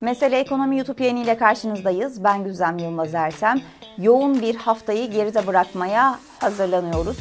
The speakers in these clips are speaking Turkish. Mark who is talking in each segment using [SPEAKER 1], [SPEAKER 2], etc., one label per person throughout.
[SPEAKER 1] Mesele Ekonomi YouTube yayını ile karşınızdayız. Ben Güzem Yılmaz Ertem. Yoğun bir haftayı geride bırakmaya hazırlanıyoruz.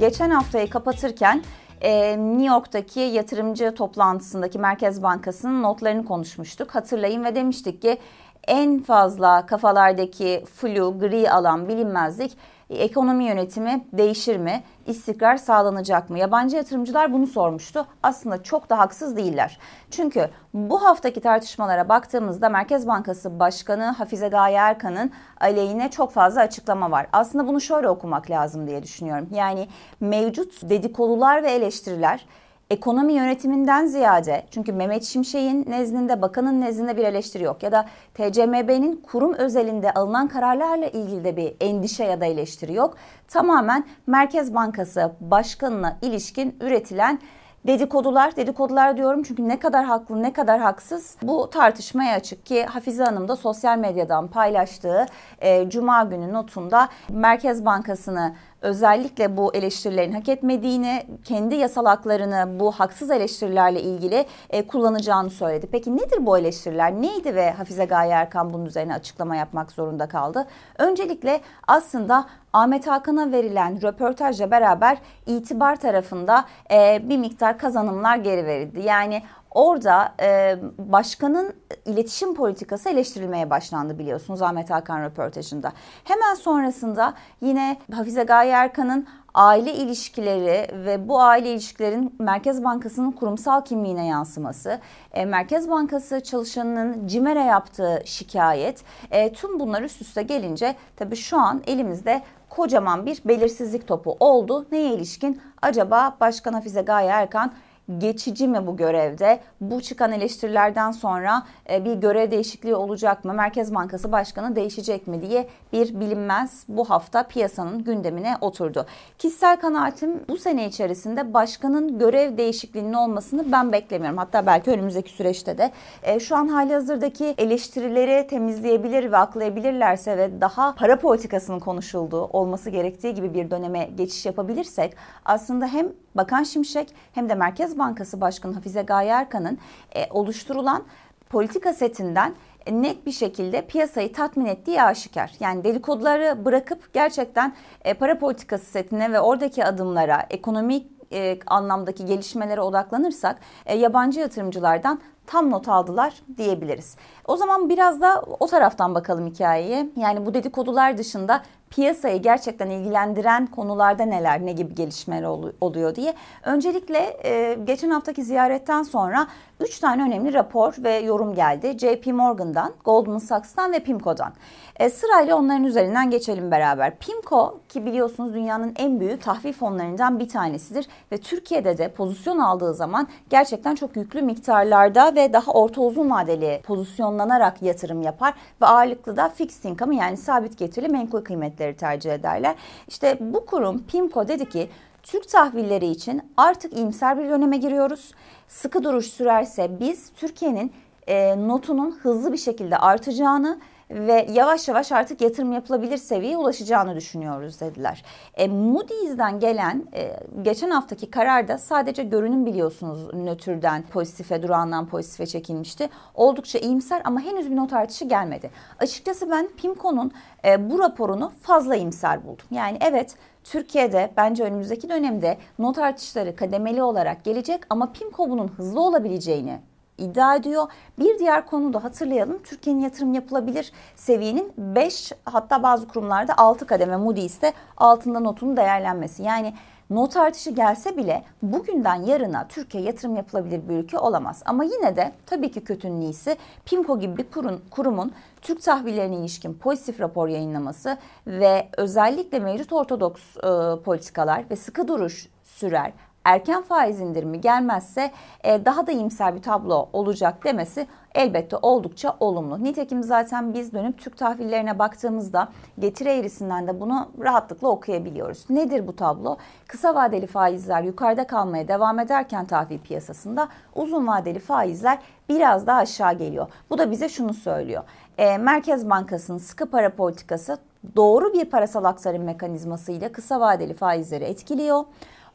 [SPEAKER 1] Geçen haftayı kapatırken e, New York'taki yatırımcı toplantısındaki Merkez Bankası'nın notlarını konuşmuştuk. Hatırlayın ve demiştik ki en fazla kafalardaki flu, gri alan, bilinmezlik ekonomi yönetimi değişir mi? İstikrar sağlanacak mı? Yabancı yatırımcılar bunu sormuştu. Aslında çok da haksız değiller. Çünkü bu haftaki tartışmalara baktığımızda Merkez Bankası Başkanı Hafize Gaye Erkan'ın aleyhine çok fazla açıklama var. Aslında bunu şöyle okumak lazım diye düşünüyorum. Yani mevcut dedikodular ve eleştiriler ekonomi yönetiminden ziyade çünkü Mehmet Şimşek'in nezdinde bakanın nezdinde bir eleştiri yok ya da TCMB'nin kurum özelinde alınan kararlarla ilgili de bir endişe ya da eleştiri yok. Tamamen Merkez Bankası başkanına ilişkin üretilen dedikodular, dedikodular diyorum çünkü ne kadar haklı ne kadar haksız bu tartışmaya açık ki Hafize Hanım da sosyal medyadan paylaştığı e, Cuma günü notunda Merkez Bankası'nı özellikle bu eleştirilerin hak etmediğini, kendi yasal haklarını bu haksız eleştirilerle ilgili e, kullanacağını söyledi. Peki nedir bu eleştiriler? Neydi ve Hafize Gaye Erkan bunun üzerine açıklama yapmak zorunda kaldı? Öncelikle aslında Ahmet Hakan'a verilen röportajla beraber itibar tarafında e, bir miktar kazanımlar geri verildi. Yani Orada e, başkanın iletişim politikası eleştirilmeye başlandı biliyorsunuz Ahmet Hakan röportajında. Hemen sonrasında yine Hafize Gaye Erkan'ın aile ilişkileri ve bu aile ilişkilerin Merkez Bankası'nın kurumsal kimliğine yansıması, e, Merkez Bankası çalışanının CİMER'e yaptığı şikayet, e, tüm bunlar üst üste gelince tabii şu an elimizde kocaman bir belirsizlik topu oldu. Neye ilişkin? Acaba Başkan Hafize Gaye Erkan geçici mi bu görevde? Bu çıkan eleştirilerden sonra e, bir görev değişikliği olacak mı? Merkez Bankası Başkanı değişecek mi diye bir bilinmez bu hafta piyasanın gündemine oturdu. Kişisel kanaatim bu sene içerisinde başkanın görev değişikliğinin olmasını ben beklemiyorum. Hatta belki önümüzdeki süreçte de e, şu an hali hazırdaki eleştirileri temizleyebilir ve aklayabilirlerse ve daha para politikasının konuşulduğu olması gerektiği gibi bir döneme geçiş yapabilirsek aslında hem Bakan Şimşek hem de Merkez Bankası Başkanı Hafize Gaye Erkan'ın e, oluşturulan politika setinden net bir şekilde piyasayı tatmin ettiği aşikar. Yani dedikoduları bırakıp gerçekten e, para politikası setine ve oradaki adımlara, ekonomik e, anlamdaki gelişmelere odaklanırsak e, yabancı yatırımcılardan tam not aldılar diyebiliriz. O zaman biraz da o taraftan bakalım hikayeye. Yani bu dedikodular dışında piyasayı gerçekten ilgilendiren konularda neler, ne gibi gelişmeler oluyor diye. Öncelikle e, geçen haftaki ziyaretten sonra 3 tane önemli rapor ve yorum geldi. JP Morgan'dan, Goldman Sachs'tan ve PIMCO'dan. E, sırayla onların üzerinden geçelim beraber. PIMCO ki biliyorsunuz dünyanın en büyük tahvil fonlarından bir tanesidir ve Türkiye'de de pozisyon aldığı zaman gerçekten çok yüklü miktarlarda ve daha orta uzun vadeli pozisyonlanarak yatırım yapar ve ağırlıklı da fixed income yani sabit getirili menkul kıymetleri tercih ederler. İşte bu kurum PIMCO dedi ki Türk tahvilleri için artık iyimser bir döneme giriyoruz. Sıkı duruş sürerse biz Türkiye'nin e, notunun hızlı bir şekilde artacağını ve yavaş yavaş artık yatırım yapılabilir seviyeye ulaşacağını düşünüyoruz dediler. E, Moody's'den gelen e, geçen haftaki kararda sadece görünüm biliyorsunuz nötrden pozitife durağından pozitife çekilmişti. Oldukça iyimser ama henüz bir not artışı gelmedi. Açıkçası ben PIMCO'nun e, bu raporunu fazla iyimser buldum. Yani evet Türkiye'de bence önümüzdeki dönemde not artışları kademeli olarak gelecek ama PIMCO bunun hızlı olabileceğini iddia ediyor. Bir diğer konu da hatırlayalım. Türkiye'nin yatırım yapılabilir seviyenin 5 hatta bazı kurumlarda 6 kademe Moody's'te altında notun değerlenmesi. Yani not artışı gelse bile bugünden yarına Türkiye yatırım yapılabilir bir ülke olamaz. Ama yine de tabii ki kötünün iyisi PIMCO gibi bir kurum, kurumun Türk tahvillerine ilişkin pozitif rapor yayınlaması ve özellikle mevcut ortodoks e, politikalar ve sıkı duruş sürer erken faiz indirimi gelmezse e, daha da iyimser bir tablo olacak demesi elbette oldukça olumlu. Nitekim zaten biz dönüp Türk tahvillerine baktığımızda getiri eğrisinden de bunu rahatlıkla okuyabiliyoruz. Nedir bu tablo? Kısa vadeli faizler yukarıda kalmaya devam ederken tahvil piyasasında uzun vadeli faizler biraz daha aşağı geliyor. Bu da bize şunu söylüyor. E, Merkez Bankası'nın sıkı para politikası doğru bir parasal aktarım mekanizması ile kısa vadeli faizleri etkiliyor.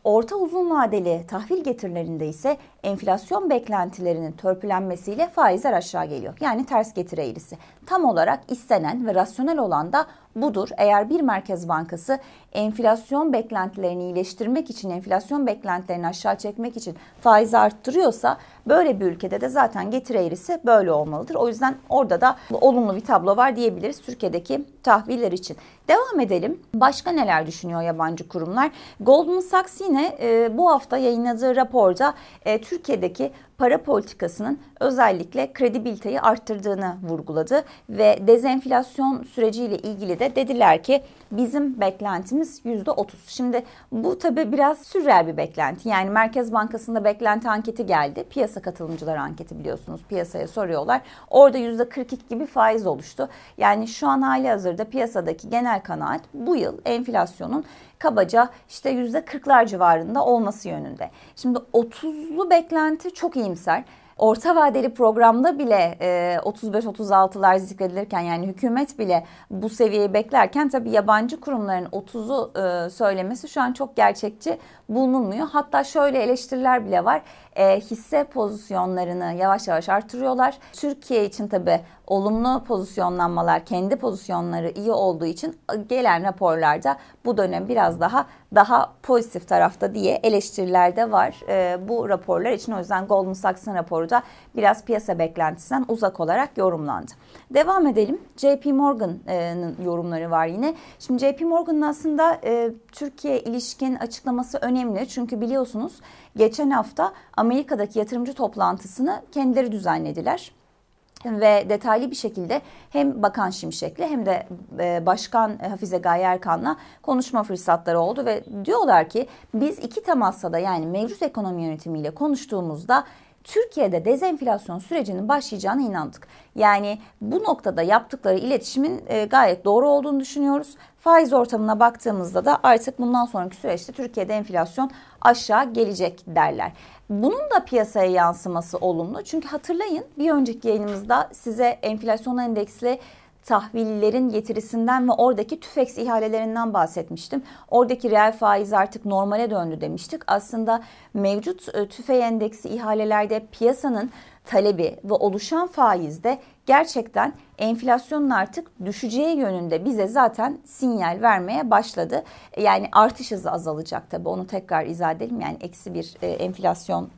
[SPEAKER 1] Orta uzun vadeli tahvil getirilerinde ise enflasyon beklentilerinin törpülenmesiyle faizler aşağı geliyor. Yani ters getiri eğrisi. Tam olarak istenen ve rasyonel olan da budur. Eğer bir merkez bankası enflasyon beklentilerini iyileştirmek için, enflasyon beklentilerini aşağı çekmek için faizi arttırıyorsa böyle bir ülkede de zaten getiri eğrisi böyle olmalıdır. O yüzden orada da olumlu bir tablo var diyebiliriz Türkiye'deki tahviller için. Devam edelim. Başka neler düşünüyor yabancı kurumlar? Goldman Sachs yine e, bu hafta yayınladığı raporda e, Türkiye'deki para politikasının özellikle kredibiliteyi arttırdığını vurguladı ve dezenflasyon süreciyle ilgili de dediler ki bizim beklentimiz yüzde otuz. Şimdi bu tabi biraz sürreel bir beklenti. Yani Merkez Bankası'nda beklenti anketi geldi. Piyasa katılımcılar anketi biliyorsunuz. Piyasaya soruyorlar. Orada yüzde 42 gibi faiz oluştu. Yani şu an hali hazırda piyasadaki genel kanaat bu yıl enflasyonun kabaca işte yüzde 40'lar civarında olması yönünde. Şimdi 30'lu beklenti çok iyimser orta vadeli programda bile e, 35-36'lar zikredilirken yani hükümet bile bu seviyeyi beklerken tabii yabancı kurumların 30'u e, söylemesi şu an çok gerçekçi bulunmuyor. Hatta şöyle eleştiriler bile var. E, hisse pozisyonlarını yavaş yavaş artırıyorlar. Türkiye için tabii olumlu pozisyonlanmalar, kendi pozisyonları iyi olduğu için gelen raporlarda bu dönem biraz daha daha pozitif tarafta diye eleştiriler de var e, bu raporlar için. O yüzden Goldman Sachs'ın raporu da biraz piyasa beklentisinden uzak olarak yorumlandı. Devam edelim. JP Morgan'ın yorumları var yine. Şimdi JP Morgan'ın aslında e, Türkiye ilişkin açıklaması önemli. Çünkü biliyorsunuz geçen hafta Amerika'daki yatırımcı toplantısını kendileri düzenlediler ve detaylı bir şekilde hem Bakan Şimşek'le hem de e, Başkan Hafize Gaye Erkan'la konuşma fırsatları oldu ve diyorlar ki biz iki temasla da yani mevcut ekonomi yönetimiyle konuştuğumuzda Türkiye'de dezenflasyon sürecinin başlayacağına inandık. Yani bu noktada yaptıkları iletişimin e, gayet doğru olduğunu düşünüyoruz. Faiz ortamına baktığımızda da artık bundan sonraki süreçte Türkiye'de enflasyon aşağı gelecek derler. Bunun da piyasaya yansıması olumlu. Çünkü hatırlayın bir önceki yayınımızda size enflasyon endeksli tahvillerin getirisinden ve oradaki tüfeks ihalelerinden bahsetmiştim. Oradaki reel faiz artık normale döndü demiştik. Aslında mevcut e, tüfe endeksi ihalelerde piyasanın talebi ve oluşan faizde gerçekten enflasyonun artık düşeceği yönünde bize zaten sinyal vermeye başladı. Yani artış hızı azalacak tabii onu tekrar izah edelim. Yani eksi bir e, enflasyon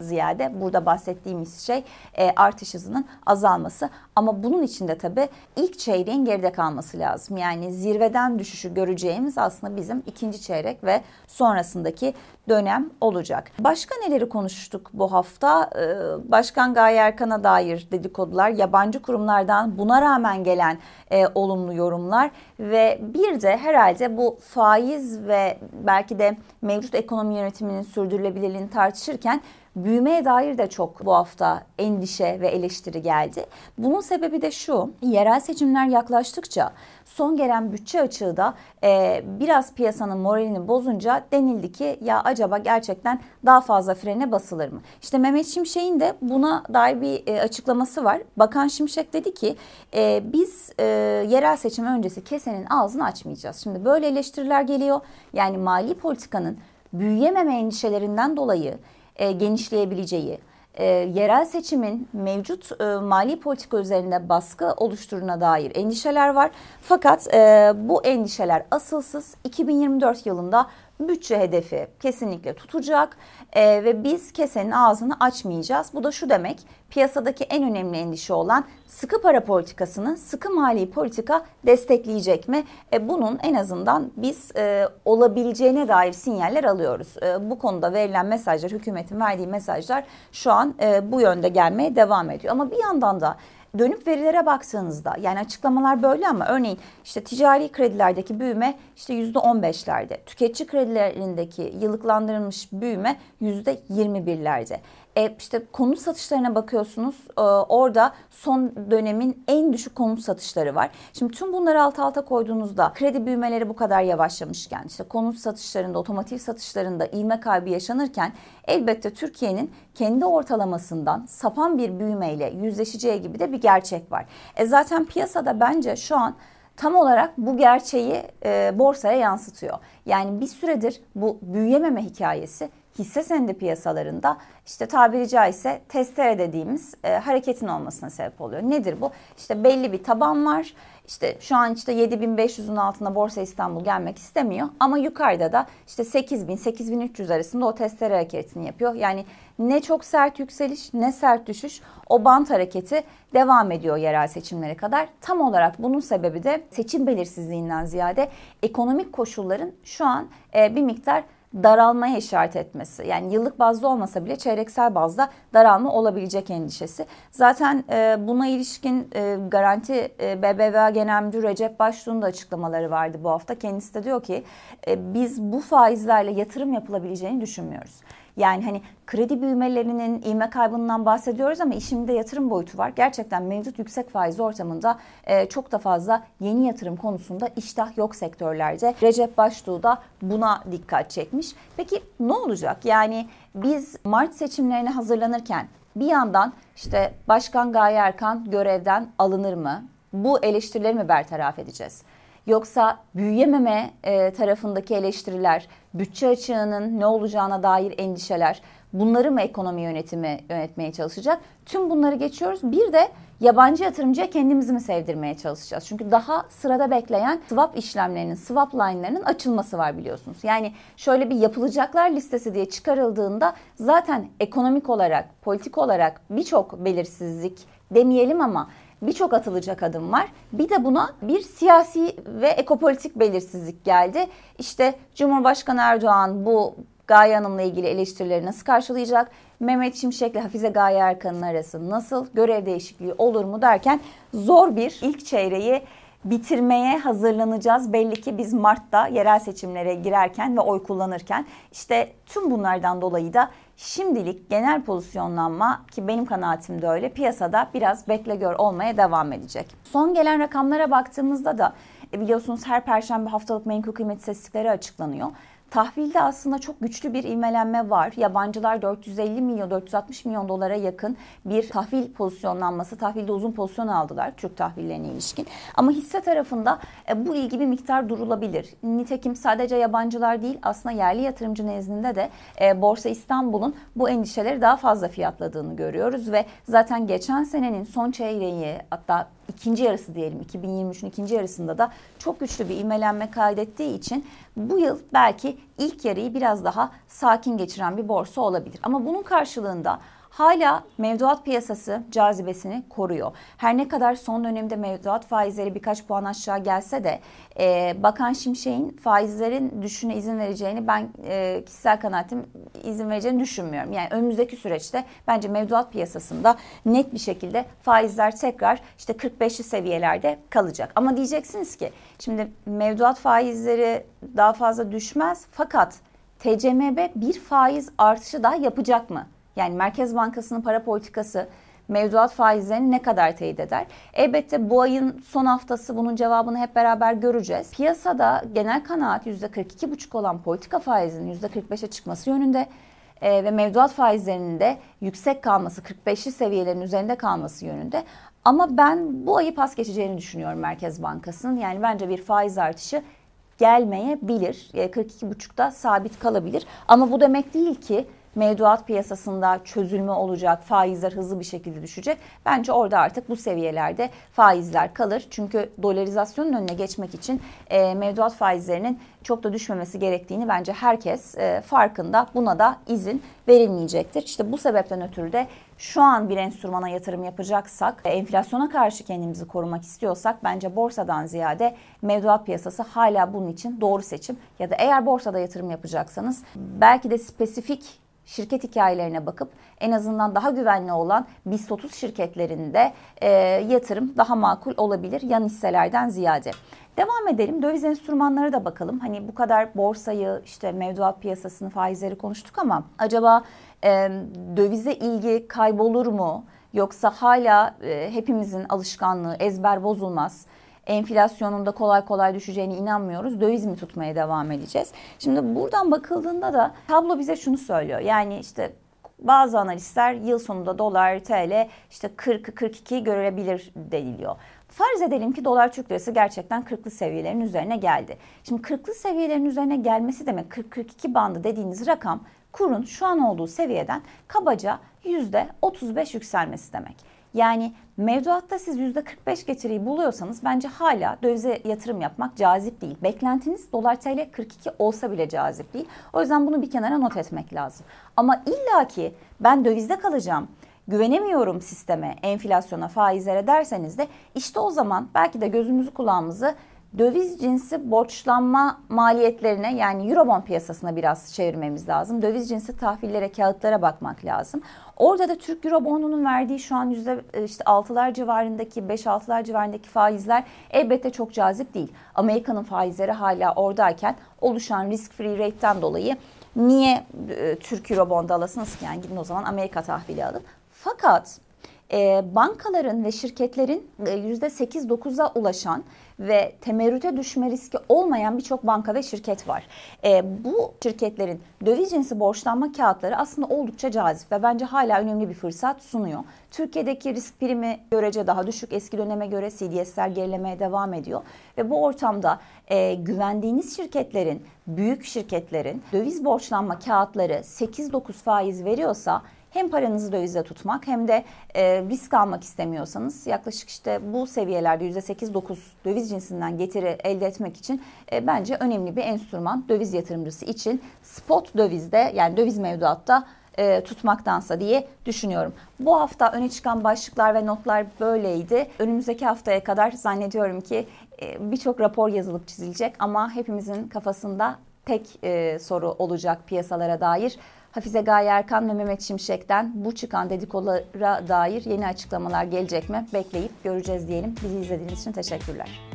[SPEAKER 1] ziyade burada bahsettiğimiz şey e, artış hızının azalması. Ama bunun için de tabii ilk çeyreğin geride kalması lazım. Yani zirveden düşüşü göreceğimiz aslında bizim ikinci çeyrek ve sonrasındaki dönem olacak. Başka neleri konuştuk bu hafta? Ee, Başkan Gaye Erkan'a dair dedikodular, yabancı kurumlardan buna rağmen gelen e, olumlu yorumlar ve bir de herhalde bu faiz ve belki de mevcut ekonomi yönetiminin sürdürülebilirliğini tartışırken büyümeye dair de çok bu hafta endişe ve eleştiri geldi. Bunun sebebi de şu, yerel seçimler yaklaştıkça son gelen bütçe açığı da e, biraz piyasanın moralini bozunca denildi ki ya acaba gerçekten daha fazla frene basılır mı? İşte Mehmet Şimşek'in de buna dair bir e, açıklaması var. Bakan Şimşek dedi ki e, biz e, yerel seçim öncesi kesenin ağzını açmayacağız. Şimdi böyle eleştiriler geliyor. Yani mali politikanın büyüyememe endişelerinden dolayı e, genişleyebileceği, e, yerel seçimin mevcut e, mali politika üzerinde baskı oluşturuna dair endişeler var. Fakat e, bu endişeler asılsız 2024 yılında bütçe hedefi kesinlikle tutacak e, ve biz kesenin ağzını açmayacağız. Bu da şu demek piyasadaki en önemli endişe olan sıkı para politikasını sıkı mali politika destekleyecek mi? E, bunun en azından biz e, olabileceğine dair sinyaller alıyoruz. E, bu konuda verilen mesajlar, hükümetin verdiği mesajlar şu an e, bu yönde gelmeye devam ediyor. Ama bir yandan da dönüp verilere baktığınızda yani açıklamalar böyle ama örneğin işte ticari kredilerdeki büyüme işte yüzde on beşlerde, tüketici kredilerindeki yıllıklandırılmış büyüme yüzde yirmi birlerde. E işte konut satışlarına bakıyorsunuz e, orada son dönemin en düşük konut satışları var. Şimdi tüm bunları alt alta koyduğunuzda kredi büyümeleri bu kadar yavaşlamışken işte konut satışlarında otomotiv satışlarında ivme kaybı yaşanırken elbette Türkiye'nin kendi ortalamasından sapan bir büyümeyle yüzleşeceği gibi de bir gerçek var. E zaten piyasada bence şu an tam olarak bu gerçeği e, borsaya yansıtıyor. Yani bir süredir bu büyüyememe hikayesi hisse senedi piyasalarında işte tabiri caizse testere dediğimiz e, hareketin olmasına sebep oluyor. Nedir bu? İşte belli bir taban var. İşte şu an işte 7500'ün altına Borsa İstanbul gelmek istemiyor ama yukarıda da işte 8000 8300 arasında o testere hareketini yapıyor. Yani ne çok sert yükseliş ne sert düşüş o bant hareketi devam ediyor yerel seçimlere kadar. Tam olarak bunun sebebi de seçim belirsizliğinden ziyade ekonomik koşulların şu an e, bir miktar daralmaya işaret etmesi. Yani yıllık bazda olmasa bile çeyreksel bazda daralma olabilecek endişesi. Zaten e, buna ilişkin e, garanti e, BBVA Genel Müdürü Recep Baştuğ'un da açıklamaları vardı bu hafta. Kendisi de diyor ki e, biz bu faizlerle yatırım yapılabileceğini düşünmüyoruz. Yani hani kredi büyümelerinin ivme kaybından bahsediyoruz ama işimde yatırım boyutu var. Gerçekten mevcut yüksek faiz ortamında e, çok da fazla yeni yatırım konusunda iştah yok sektörlerde. Recep Baştuğ da buna dikkat çekmiş. Peki ne olacak? Yani biz Mart seçimlerine hazırlanırken bir yandan işte Başkan Gaye Erkan görevden alınır mı? Bu eleştirileri mi bertaraf edeceğiz? Yoksa büyüyememe e, tarafındaki eleştiriler, bütçe açığının ne olacağına dair endişeler, bunları mı ekonomi yönetimi yönetmeye çalışacak? Tüm bunları geçiyoruz. Bir de yabancı yatırımcıya kendimizi mi sevdirmeye çalışacağız? Çünkü daha sırada bekleyen swap işlemlerinin, swap line'larının açılması var biliyorsunuz. Yani şöyle bir yapılacaklar listesi diye çıkarıldığında zaten ekonomik olarak, politik olarak birçok belirsizlik demeyelim ama birçok atılacak adım var. Bir de buna bir siyasi ve ekopolitik belirsizlik geldi. İşte Cumhurbaşkanı Erdoğan bu Gaye Hanım'la ilgili eleştirileri nasıl karşılayacak? Mehmet Şimşek ile Hafize Gaye Erkan'ın arası nasıl? Görev değişikliği olur mu derken zor bir ilk çeyreği bitirmeye hazırlanacağız. Belli ki biz Mart'ta yerel seçimlere girerken ve oy kullanırken işte tüm bunlardan dolayı da şimdilik genel pozisyonlanma ki benim kanaatim öyle piyasada biraz bekle gör olmaya devam edecek. Son gelen rakamlara baktığımızda da e, biliyorsunuz her perşembe haftalık menkul kıymet istatistikleri açıklanıyor. Tahvilde aslında çok güçlü bir ivmelenme var. Yabancılar 450 milyon, 460 milyon dolara yakın bir tahvil pozisyonlanması, tahvilde uzun pozisyon aldılar Türk tahvillerine ilişkin. Ama hisse tarafında e, bu ilgi bir miktar durulabilir. Nitekim sadece yabancılar değil aslında yerli yatırımcı nezdinde de e, Borsa İstanbul'un bu endişeleri daha fazla fiyatladığını görüyoruz ve zaten geçen senenin son çeyreği hatta ikinci yarısı diyelim 2023'ün ikinci yarısında da çok güçlü bir imelenme kaydettiği için bu yıl belki ilk yarıyı biraz daha sakin geçiren bir borsa olabilir. Ama bunun karşılığında hala mevduat piyasası cazibesini koruyor. Her ne kadar son dönemde mevduat faizleri birkaç puan aşağı gelse de e, Bakan Şimşek'in faizlerin düşüne izin vereceğini ben e, kişisel kanaatim izin vereceğini düşünmüyorum. Yani önümüzdeki süreçte bence mevduat piyasasında net bir şekilde faizler tekrar işte 45'li seviyelerde kalacak. Ama diyeceksiniz ki şimdi mevduat faizleri daha fazla düşmez fakat TCMB bir faiz artışı daha yapacak mı? Yani Merkez Bankası'nın para politikası mevduat faizlerini ne kadar teyit eder? Elbette bu ayın son haftası bunun cevabını hep beraber göreceğiz. Piyasada genel kanaat %42,5 olan politika faizinin %45'e çıkması yönünde e, ve mevduat faizlerinin de yüksek kalması, 45'li seviyelerin üzerinde kalması yönünde. Ama ben bu ayı pas geçeceğini düşünüyorum Merkez Bankası'nın. Yani bence bir faiz artışı gelmeyebilir. 42,5'da sabit kalabilir. Ama bu demek değil ki mevduat piyasasında çözülme olacak, faizler hızlı bir şekilde düşecek. Bence orada artık bu seviyelerde faizler kalır. Çünkü dolarizasyonun önüne geçmek için e, mevduat faizlerinin çok da düşmemesi gerektiğini bence herkes e, farkında. Buna da izin verilmeyecektir. İşte bu sebepten ötürü de şu an bir enstrümana yatırım yapacaksak, e, enflasyona karşı kendimizi korumak istiyorsak bence borsadan ziyade mevduat piyasası hala bunun için doğru seçim. Ya da eğer borsada yatırım yapacaksanız belki de spesifik şirket hikayelerine bakıp en azından daha güvenli olan BIST 30 şirketlerinde e, yatırım daha makul olabilir yan hisselerden ziyade. Devam edelim. Döviz enstrümanları da bakalım. Hani bu kadar borsayı, işte mevduat piyasasını, faizleri konuştuk ama acaba e, dövize ilgi kaybolur mu? Yoksa hala e, hepimizin alışkanlığı ezber bozulmaz enflasyonun da kolay kolay düşeceğine inanmıyoruz. Döviz mi tutmaya devam edeceğiz? Şimdi buradan bakıldığında da tablo bize şunu söylüyor. Yani işte bazı analistler yıl sonunda dolar TL işte 40-42 görebilir deniliyor. Farz edelim ki dolar Türk lirası gerçekten 40'lı seviyelerin üzerine geldi. Şimdi 40'lı seviyelerin üzerine gelmesi demek 40-42 bandı dediğiniz rakam kurun şu an olduğu seviyeden kabaca %35 yükselmesi demek. Yani mevduatta siz %45 getiriyi buluyorsanız bence hala dövize yatırım yapmak cazip değil. Beklentiniz dolar TL 42 olsa bile cazip değil. O yüzden bunu bir kenara not etmek lazım. Ama illaki ben dövizde kalacağım güvenemiyorum sisteme, enflasyona, faizlere derseniz de işte o zaman belki de gözümüzü kulağımızı döviz cinsi borçlanma maliyetlerine yani Eurobond piyasasına biraz çevirmemiz lazım. Döviz cinsi tahvillere, kağıtlara bakmak lazım. Orada da Türk Eurobond'unun verdiği şu an yüzde e, işte 6'lar civarındaki 5-6'lar civarındaki faizler elbette çok cazip değil. Amerika'nın faizleri hala oradayken oluşan risk free rate'ten dolayı niye e, Türk Eurobond alasınız ki? Yani gidin o zaman Amerika tahvili alın. Fakat e, bankaların ve şirketlerin %8-9'a e, ulaşan ve temerrüte düşme riski olmayan birçok banka ve şirket var. E, bu şirketlerin döviz cinsi borçlanma kağıtları aslında oldukça cazip ve bence hala önemli bir fırsat sunuyor. Türkiye'deki risk primi görece daha düşük eski döneme göre CDS'ler gerilemeye devam ediyor ve bu ortamda e, güvendiğiniz şirketlerin, büyük şirketlerin döviz borçlanma kağıtları 8-9 faiz veriyorsa hem paranızı dövizde tutmak hem de e, risk almak istemiyorsanız yaklaşık işte bu seviyelerde %8-9 döviz cinsinden getiri elde etmek için e, bence önemli bir enstrüman döviz yatırımcısı için spot dövizde yani döviz mevduatta e, tutmaktansa diye düşünüyorum. Bu hafta öne çıkan başlıklar ve notlar böyleydi. Önümüzdeki haftaya kadar zannediyorum ki e, birçok rapor yazılıp çizilecek ama hepimizin kafasında tek e, soru olacak piyasalara dair. Hafize Gaye Erkan ve Mehmet Şimşek'ten bu çıkan dedikolara dair yeni açıklamalar gelecek mi? Bekleyip göreceğiz diyelim. Bizi izlediğiniz için teşekkürler.